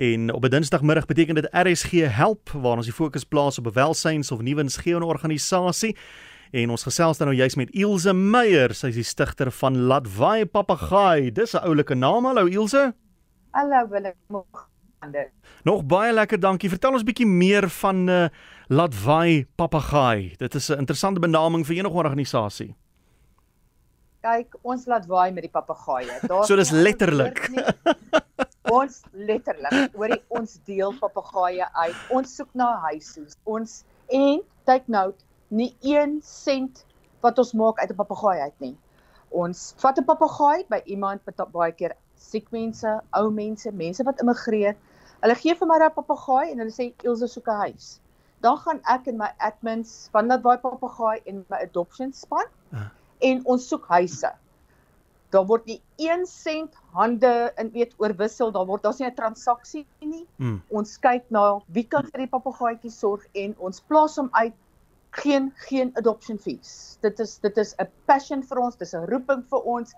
En op 'n Dinsdagmiddag beteken dit RSG help waar ons die fokus plaas op 'n welsyns of nuwe insgewende organisasie. En ons gesels dan nou juist met Ilse Meyer, sy is die stigter van Latwai Papagaai. Dis 'n oulike naam. Hallo Ilse. Hallo Willem. Nog baie lekker, dankie. Vertel ons bietjie meer van uh, Latwai Papagaai. Dit is 'n interessante benaming vir enige organisasie. Kyk, ons laat waai met die papegaaie. Daar So dis letterlik. Ons letterlik oor die ons deel papegaaie uit. Ons soek na huise. Ons en take note, nie 1 sent wat ons maak uit 'n papegaai uit nie. Ons vat 'n papegaai by iemand wat baie keer siek mense, ou mense, mense wat immigreer. Hulle gee vir my daai papegaai en hulle sê Ilse soek 'n huis. Dan gaan ek en my admins van dat daai papegaai en my adoption span uh. en ons soek huise. Daar word nie 1 sent hande in weet oorwissel, daar word daar's nie 'n transaksie nie. Mm. Ons kyk na wie kan vir die papegaaitjie sorg en ons plaas hom uit geen geen adoption fees. Dit is dit is 'n passion vir ons, dis 'n roeping vir ons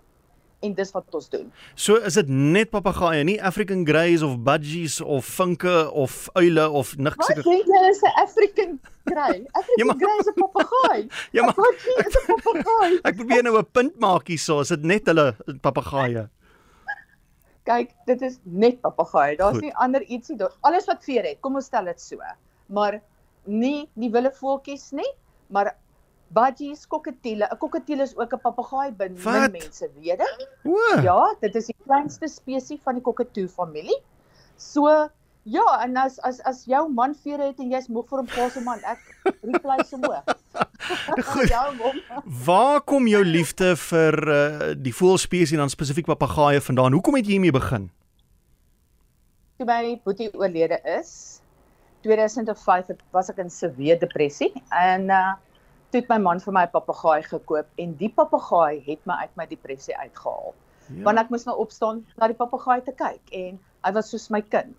en dis wat ons doen. So is dit net papegaaie, nie African greys of budgies of vinke of uile of niks seker. Wat dink jy is 'n African grey? African ja, maar, grey is 'n papegaai. Ja maar budgie is 'n papegaai. Ek probeer nou 'n punt maak hierso, is dit net hulle papegaaie? Kyk, dit is net papegaaie. Daar's nie ander ietsie. Alles wat veer het, kom ons stel dit so. Maar nie die wille voeltjies nie, maar budgies, kokketiele. 'n Kokketiel is ook 'n papegaai binne mense, weet jy? Ja, dit is die kleinste spesies van die kokketoe familie. So ja, en as as as jou man vere het en jy's moeg vir hom pas hom man, ek reply so moeg. ja, Waar kom jou liefde vir uh, die voëlspesies en dan spesifiek papegaaie vandaan? Hoekom het jy hiermee begin? Toe my boetie oorlede is, 2005 was ek in severe depressie en uh toe het my man vir my 'n papegaai gekoop en die papegaai het my uit my depressie uitgehaal. Ja. Want ek moes nou opstaan na die papegaai te kyk en hy was soos my kind.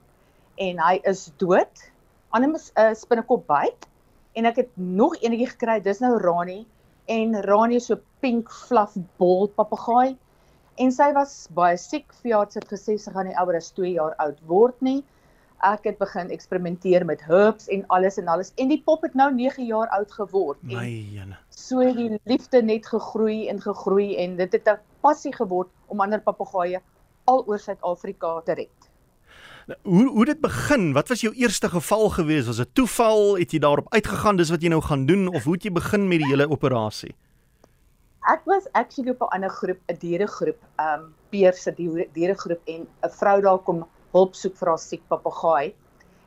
En hy is dood. Animus 'n uh, spinnekop byt en ek het nog eenetjie gekry. Dis nou Rani en Rani is so pink fluff bol papegaai. En sy was baie siek. Fiat het gesê sy gaan nie ouer as 2 jaar oud word nie ek het begin eksperimenteer met herbs en alles en alles en die pop het nou 9 jaar oud geword. My jene. So het die liefde net gegroei en gegroei en dit het 'n passie geword om ander papegaaie al oor Suid-Afrika te red. Nou, hoe hoe dit begin? Wat was jou eerste geval gewees? Was dit toeval? Het jy daarop uitgegaan dis wat jy nou gaan doen of hoe het jy begin met die hele operasie? Ek was actually op 'n ander groep, 'n dieregroep, um, Peer se dieregroep en 'n vrou daar kom hulp soek vir haar siek papegaai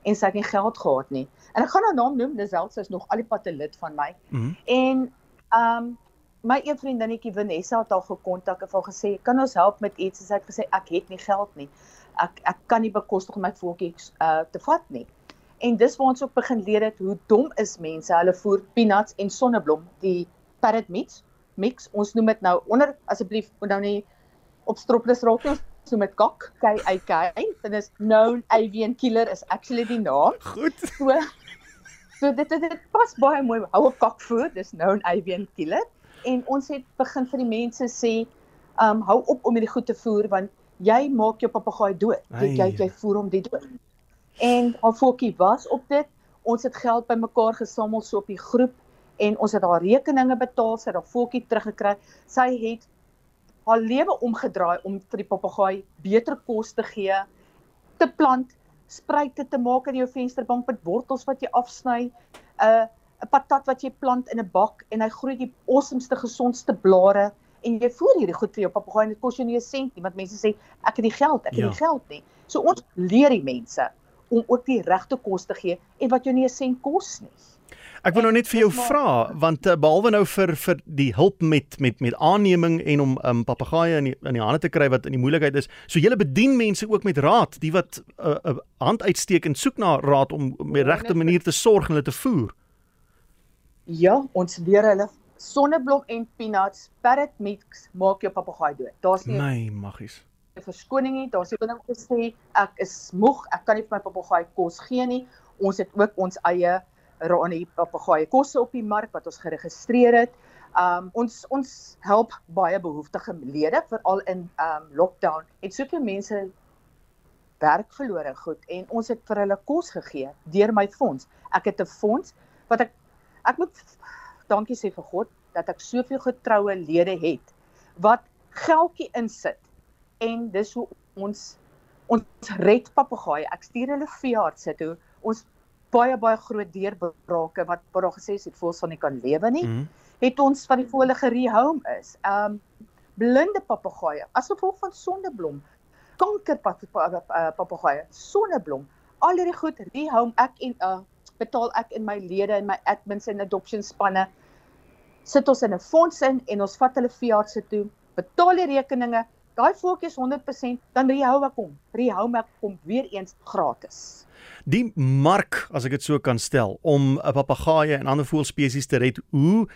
en sy het nie geld gehad nie. En ek gaan haar naam noem, Lisel, sy is nog al die pad 'n lid van my. Mm -hmm. En ehm um, my een vriendinnetjie Vanessa het haar gekontak en vir haar gesê, "Kan ons help met iets?" Sy het gesê, "Ek het nie geld nie. Ek ek kan nie bekostig om my voeltjies uh te vat nie." En dis waar ons ook begin leer het hoe dom is mense. Hulle voer peanuts en sonneblom, die parrot mix. Mix, ons noem dit nou onder asseblief nou nie op stroples raak nie so met kak K A K dit is known avian killer is actually die naam. Goed. So so dit dit, dit pas baie mooi hou op kak voer dis known avian killer. En ons het begin vir die mense sê um hou op om hierdie goed te voer want jy maak jou papegaai dood. Jy jy, jy voer hom die dood. En haar fokkie was op dit. Ons het geld bymekaar gesamel so op die groep en ons het haar rekeninge betaal sy het haar fokkie teruggekry. Sy het haar lewe omgedraai om vir die papegaai beter kos te gee, te plant, spruite te maak in jou vensterbank met wortels wat jy afsny, 'n uh, 'n patat wat jy plant in 'n bak en hy groei die awesomeste gesondste blare en jy voer hierdie goed vir jou papegaai en dit kos jou nie 'n sent nie want mense sê ek het die geld, ek het ja. die geld nie. So ons leer die mense om ook die regte kos te gee en wat jou nie 'n sent kos nie. Ek wil nou net vir jou vra want uh, behalwe nou vir vir die hulp met met met aanneming en om um, papegaaie in die, in die hande te kry wat in die moeilikheid is. So julle bedien mense ook met raad, die wat 'n uh, uh, hand uitsteek en soek na raad om op die regte manier te sorg en hulle te voer. Ja, ons leer hulle sonneblom en peanuts, parrot mix maak jou papegaai dood. Daar's nie Nee, maggies. Verskoning nie. Daar's nie binne gesê ek is moeg, ek kan nie vir my papegaai kos gee nie. Ons het ook ons eie Rani papegaai kosse op die mark wat ons geregistreer het. Um ons ons help baie behoeftige lede veral in um lockdown. Het soveel mense werk verloor en goed en ons het vir hulle kos gegee deur my fonds. Ek het 'n fonds wat ek ek moet dankie sê vir God dat ek soveel getroue lede het wat geldjie insit en dis hoe ons ons red papegaaie. Ek stuur hulle veeartse toe. Ons baie baie groot deurbrake wat daar gesê het voels van nie kan lewe nie. Mm -hmm. Het ons van die volle gerehome is. Um blinde papegaaie as gevolg van sondeblom. Kanker papegaaie, sonneblom. Al hierdie goed rehome ek en uh betaal ek in my lede en my admins en adoption spanne sit ons in 'n fonds in en ons vat hulle veeartse toe, betaal die rekeninge, daai is 100%, dan rehou ek hom. Rehou ek hom weer eens gratis. Die mark, as ek dit so kan stel, om 'n papegaai en ander voëlspesies te red, hoe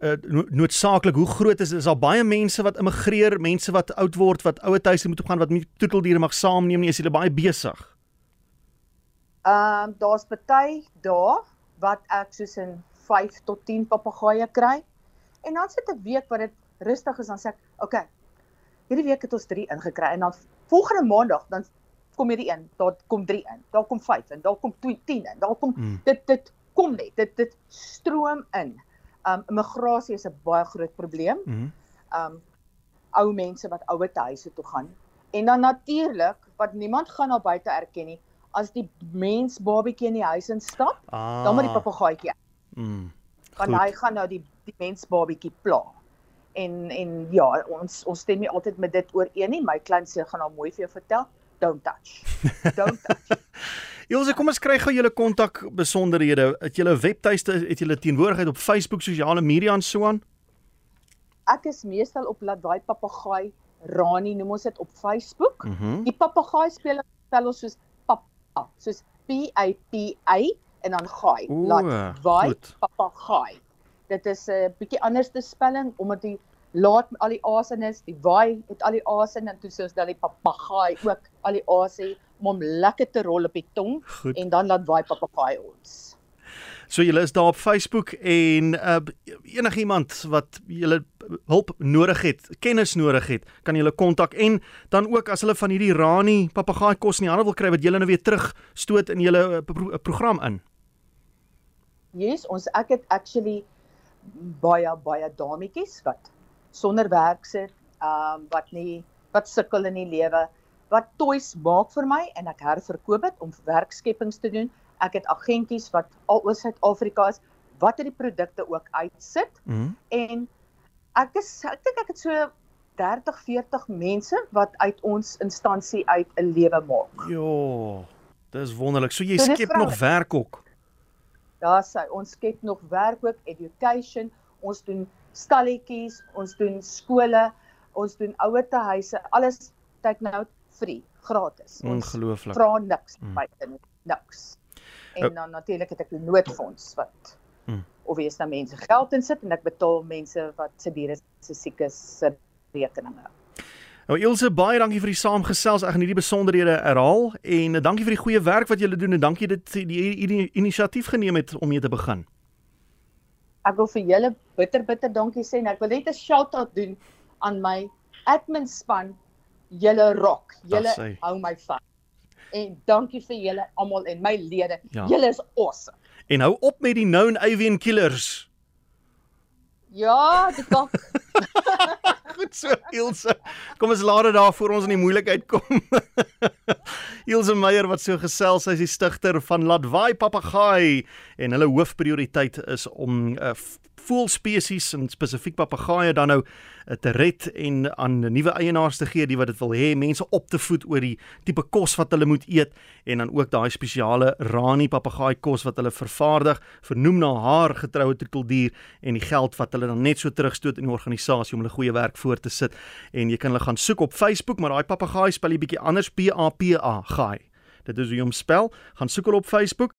uh, noodsaaklik, hoe groot is dit? Is daar baie mense wat immigreer, mense wat oud word, wat ouer huise moet gaan wat nie troeteldiere mag saamneem nie, is hulle baie besig? Ehm um, daar's baie dae wat ek soos in 5 tot 10 papegaaie kry. En dan sit 'n week wat dit rustig is dan sê ek, "Oké, okay, hierdie week het ons 3 ingekry en dan volgende maandag dan kom hierdie een, daar kom 3 in, daar kom 5 en daar kom 10 en daar kom mm. dit dit kom net, dit dit stroom in. Um immigrasie is 'n baie groot probleem. Mm. Um ou mense wat ouer te huise toe gaan. En dan natuurlik wat niemand gaan na buite erken nie, as die mens babietjie in die huis instap, ah. dan moet die papegaaitjie. Mm. Want hy gaan nou die die mens babietjie pla en en ja, ons ons stem nie altyd met dit ooreen nie. My klein seun gaan nou mooi vir jou vertel. Don't touch. Don't touch. Jose, kom ons kry gou julle kontak besonderhede. Het julle webtuiste, het julle teenwoordigheid op Facebook, sosiale media en so aan? Ek is meestal op Ladwaai Papegaai Rani, noem ons dit op Facebook. Mm -hmm. Die papegaai speel spel ons soos papa, soos P A P A en dan gaai. Ladwaai Papegaai dit is 'n uh, bietjie anders te spelling omdat die laat al die a's in is, die waai het al die a's in en toe soos dat die papegaai ook al die a's het om hom lekker te rol op die tong Goed. en dan laat waai papegaai ons. So julle is daar op Facebook en uh, enigiemand wat julle hulp nodig het, kennis nodig het, kan julle kontak en dan ook as hulle van hierdie Rani papegaai kos in die hande wil kry wat julle nou weer terug stoot in julle uh, pro program in. Yes, ons ek het actually baie baie dametjies wat sonder werk sit, ehm um, wat nie wat sukkel in die lewe, wat toys maak vir my en ek herverkoop dit om werkskeppings te doen. Ek het agentjies wat al oor Suid-Afrika is wat hierdie produkte ook uitsit. Mm -hmm. En ek is ek dink ek het so 30 40 mense wat uit ons instansie uit 'n lewe maak. Ja. Dis wonderlik. So jy so skep nog werk ook. Daar sê ons skep nog werk ook education, ons doen stalletjies, ons doen skole, ons doen ouete huise, alles kyk nou free, gratis. Ongelooflik. Vra niks mm. buite niks. En dan natuurlik het ek 'n noodfonds wat mm. is nou mense geld insit en ek betaal mense wat se diere se siekes se rekeninge. Nou Ilse, baie dankie vir die saamgesels. Ek gaan hierdie besonderhede herhaal en dankie vir die goeie werk wat julle doen en dankie dat jy die, die, die inisiatief geneem het om mee te begin. Ek wil vir julle bitter bitter dankie sê en ek wil net 'n shout-out doen aan my admin span. Julle rock. Julle hou my vas. En dankie vir julle almal en my lede. Ja. Julle is awesome. En hou op met die known avian killers. Ja, die kak. Goed so, Ilse. Kom ons laat dit daar voor ons in die moeilikheid kom. Ilse Meyer wat so gesels, sy is die stigter van Ladwaai Papegaai en hulle hoofprioriteit is om 'n uh, eh, voëlspesies en spesifiek papegaaie dan nou te red en aan nuwe eienaars te gee die wat dit wil hê, mense op te voed oor die tipe kos wat hulle moet eet en dan ook daai spesiale Rani papegaai kos wat hulle vervaardig, vernoem na haar getroue troeteldier en die geld wat hulle dan net so terugstoot in die organisasie om hulle goeie werk voort te sit en jy kan hulle gaan soek op Facebook, maar daai papegaai spel jy bietjie anders P A P A gaai. Dit is hoe jy hom spel. Gaan soek hulle op Facebook.